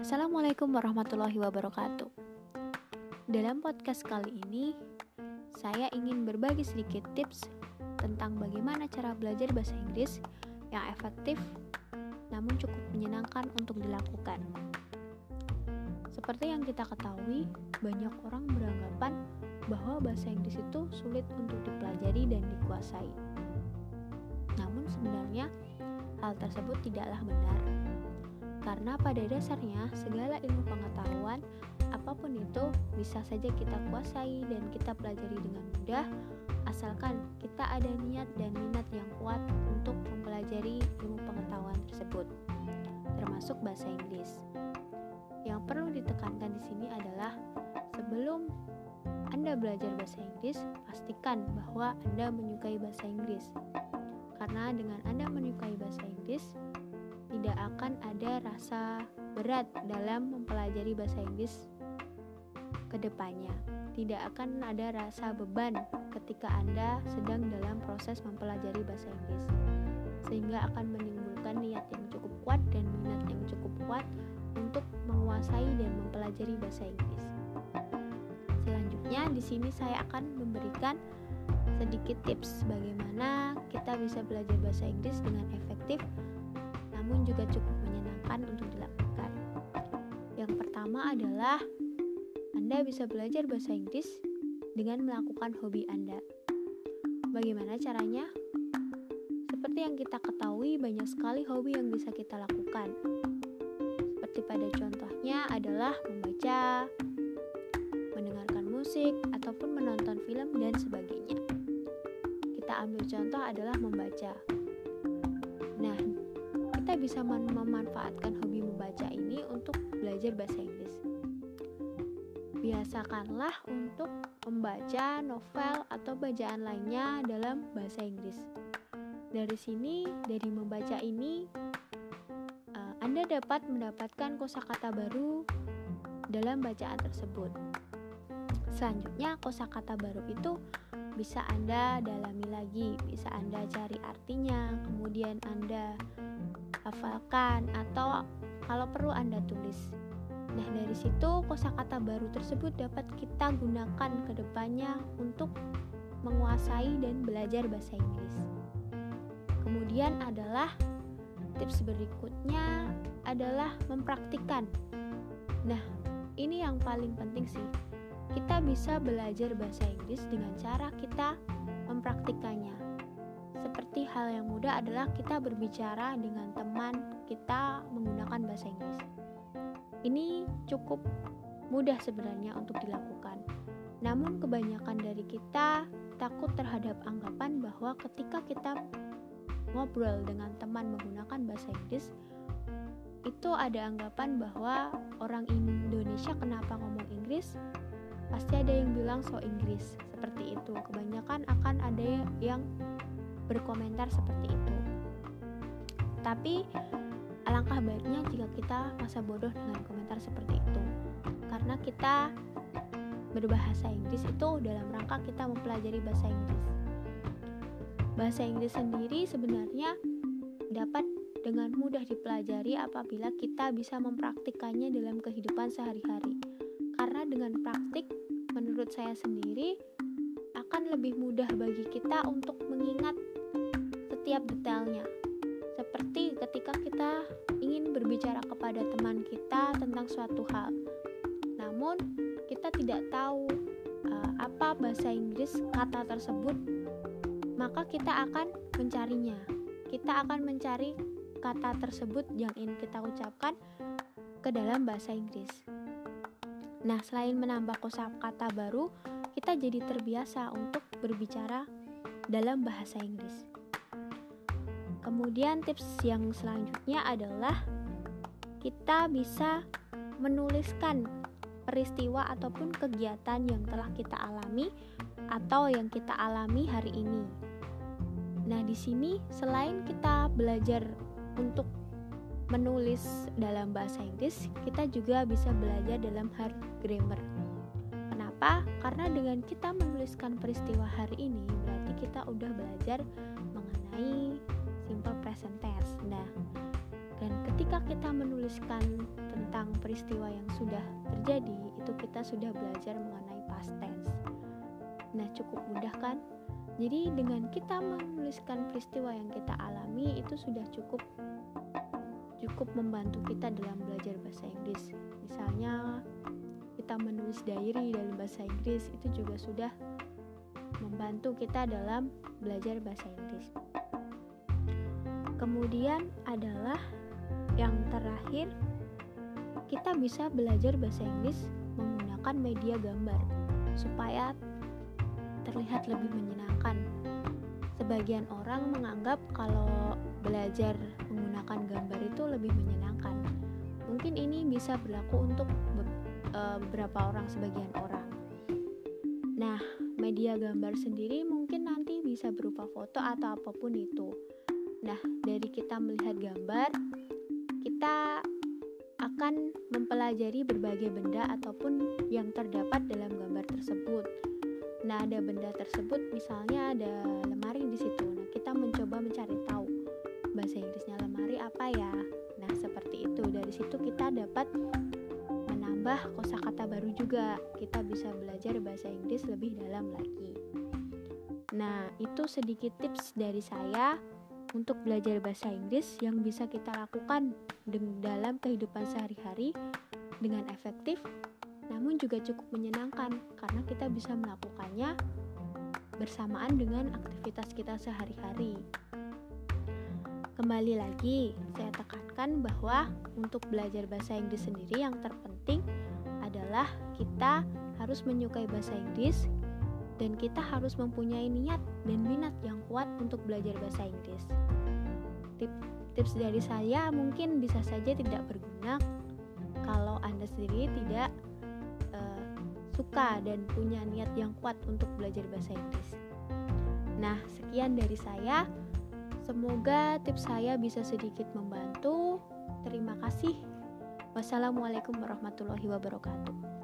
Assalamualaikum warahmatullahi wabarakatuh. Dalam podcast kali ini, saya ingin berbagi sedikit tips tentang bagaimana cara belajar bahasa Inggris yang efektif namun cukup menyenangkan untuk dilakukan. Seperti yang kita ketahui, banyak orang beranggapan bahwa bahasa Inggris itu sulit untuk dipelajari dan dikuasai. Namun sebenarnya hal tersebut tidaklah benar karena pada dasarnya segala ilmu pengetahuan apa pun itu bisa saja kita kuasai dan kita pelajari dengan mudah asalkan kita ada niat dan minat yang kuat untuk mempelajari ilmu pengetahuan tersebut termasuk bahasa Inggris. Yang perlu ditekankan di sini adalah sebelum Anda belajar bahasa Inggris, pastikan bahwa Anda menyukai bahasa Inggris. Karena dengan Anda menyukai bahasa Inggris, tidak akan ada rasa berat dalam mempelajari bahasa Inggris ke depannya. Tidak akan ada rasa beban ketika Anda sedang dalam proses mempelajari bahasa Inggris. Sehingga akan menimbulkan niat yang cukup kuat dan minat yang cukup kuat untuk menguasai dan mempelajari bahasa Inggris. Selanjutnya di sini saya akan memberikan sedikit tips bagaimana kita bisa belajar bahasa Inggris dengan efektif namun juga cukup menyenangkan untuk dilakukan. Yang pertama adalah Anda bisa belajar bahasa Inggris dengan melakukan hobi Anda. Bagaimana caranya? Seperti yang kita ketahui, banyak sekali hobi yang bisa kita lakukan. Seperti pada contohnya adalah membaca, mendengarkan musik, ataupun menonton film, dan sebagainya. Kita ambil contoh adalah membaca. Nah, kita bisa memanfaatkan hobi membaca ini untuk belajar bahasa Inggris. Biasakanlah untuk membaca novel atau bacaan lainnya dalam bahasa Inggris. Dari sini, dari membaca ini, uh, Anda dapat mendapatkan kosakata baru dalam bacaan tersebut. Selanjutnya, kosakata baru itu bisa Anda dalami lagi, bisa Anda cari artinya, kemudian Anda hafalkan atau kalau perlu Anda tulis. Nah, dari situ kosakata baru tersebut dapat kita gunakan ke depannya untuk menguasai dan belajar bahasa Inggris. Kemudian adalah tips berikutnya adalah mempraktikkan. Nah, ini yang paling penting sih. Kita bisa belajar bahasa Inggris dengan cara kita mempraktikannya seperti hal yang mudah adalah kita berbicara dengan teman kita menggunakan bahasa Inggris. Ini cukup mudah sebenarnya untuk dilakukan. Namun kebanyakan dari kita takut terhadap anggapan bahwa ketika kita ngobrol dengan teman menggunakan bahasa Inggris itu ada anggapan bahwa orang Indonesia kenapa ngomong Inggris pasti ada yang bilang so Inggris seperti itu kebanyakan akan ada yang berkomentar seperti itu. Tapi alangkah baiknya jika kita masa bodoh dengan komentar seperti itu. Karena kita berbahasa Inggris itu dalam rangka kita mempelajari bahasa Inggris. Bahasa Inggris sendiri sebenarnya dapat dengan mudah dipelajari apabila kita bisa mempraktikkannya dalam kehidupan sehari-hari. Karena dengan praktik, menurut saya sendiri, akan lebih mudah bagi kita untuk mengingat setiap detailnya. Seperti ketika kita ingin berbicara kepada teman kita tentang suatu hal. Namun, kita tidak tahu uh, apa bahasa Inggris kata tersebut, maka kita akan mencarinya. Kita akan mencari kata tersebut yang ingin kita ucapkan ke dalam bahasa Inggris. Nah, selain menambah kosakata baru, kita jadi terbiasa untuk berbicara dalam bahasa Inggris. Kemudian tips yang selanjutnya adalah kita bisa menuliskan peristiwa ataupun kegiatan yang telah kita alami atau yang kita alami hari ini. Nah, di sini selain kita belajar untuk menulis dalam bahasa Inggris, kita juga bisa belajar dalam hard grammar. Kenapa? Karena dengan kita menuliskan peristiwa hari ini, berarti kita udah belajar mengenai simple present tense. Nah, dan ketika kita menuliskan tentang peristiwa yang sudah terjadi, itu kita sudah belajar mengenai past tense. Nah, cukup mudah kan? Jadi dengan kita menuliskan peristiwa yang kita alami itu sudah cukup cukup membantu kita dalam belajar bahasa Inggris. Misalnya kita menulis diary dalam bahasa Inggris itu juga sudah membantu kita dalam belajar bahasa Inggris. Kemudian adalah yang terakhir kita bisa belajar bahasa Inggris menggunakan media gambar supaya terlihat lebih menyenangkan. Sebagian orang menganggap kalau belajar menggunakan gambar itu lebih menyenangkan. Mungkin ini bisa berlaku untuk beberapa orang, sebagian orang. Nah, media gambar sendiri mungkin nanti bisa berupa foto atau apa pun itu. Nah, dari kita melihat gambar, kita akan mempelajari berbagai benda ataupun yang terdapat dalam gambar tersebut. Nah, ada benda tersebut, misalnya ada lemari di situ. Nah, kita mencoba mencari tahu bahasa Inggrisnya lemari apa ya. Nah, seperti itu. Dari situ kita dapat menambah kosakata baru juga. Kita bisa belajar bahasa Inggris lebih dalam lagi. Nah, itu sedikit tips dari saya untuk belajar bahasa Inggris yang bisa kita lakukan dalam kehidupan sehari-hari dengan efektif namun juga cukup menyenangkan karena kita bisa melakukannya bersamaan dengan aktivitas kita sehari-hari. Kembali lagi, saya tekankan bahwa untuk belajar bahasa Inggris sendiri yang terpenting adalah kita harus menyukai bahasa Inggris dan kita harus mempunyai niat dan minat yang kuat untuk belajar bahasa Inggris. Tips dari saya mungkin bisa saja tidak berguna kalau Anda sendiri tidak suka dan punya niat yang kuat untuk belajar bahasa Inggris. Nah, sekian dari saya. Semoga tips saya bisa sedikit membantu. Terima kasih. Wassalamualaikum warahmatullahi wabarakatuh.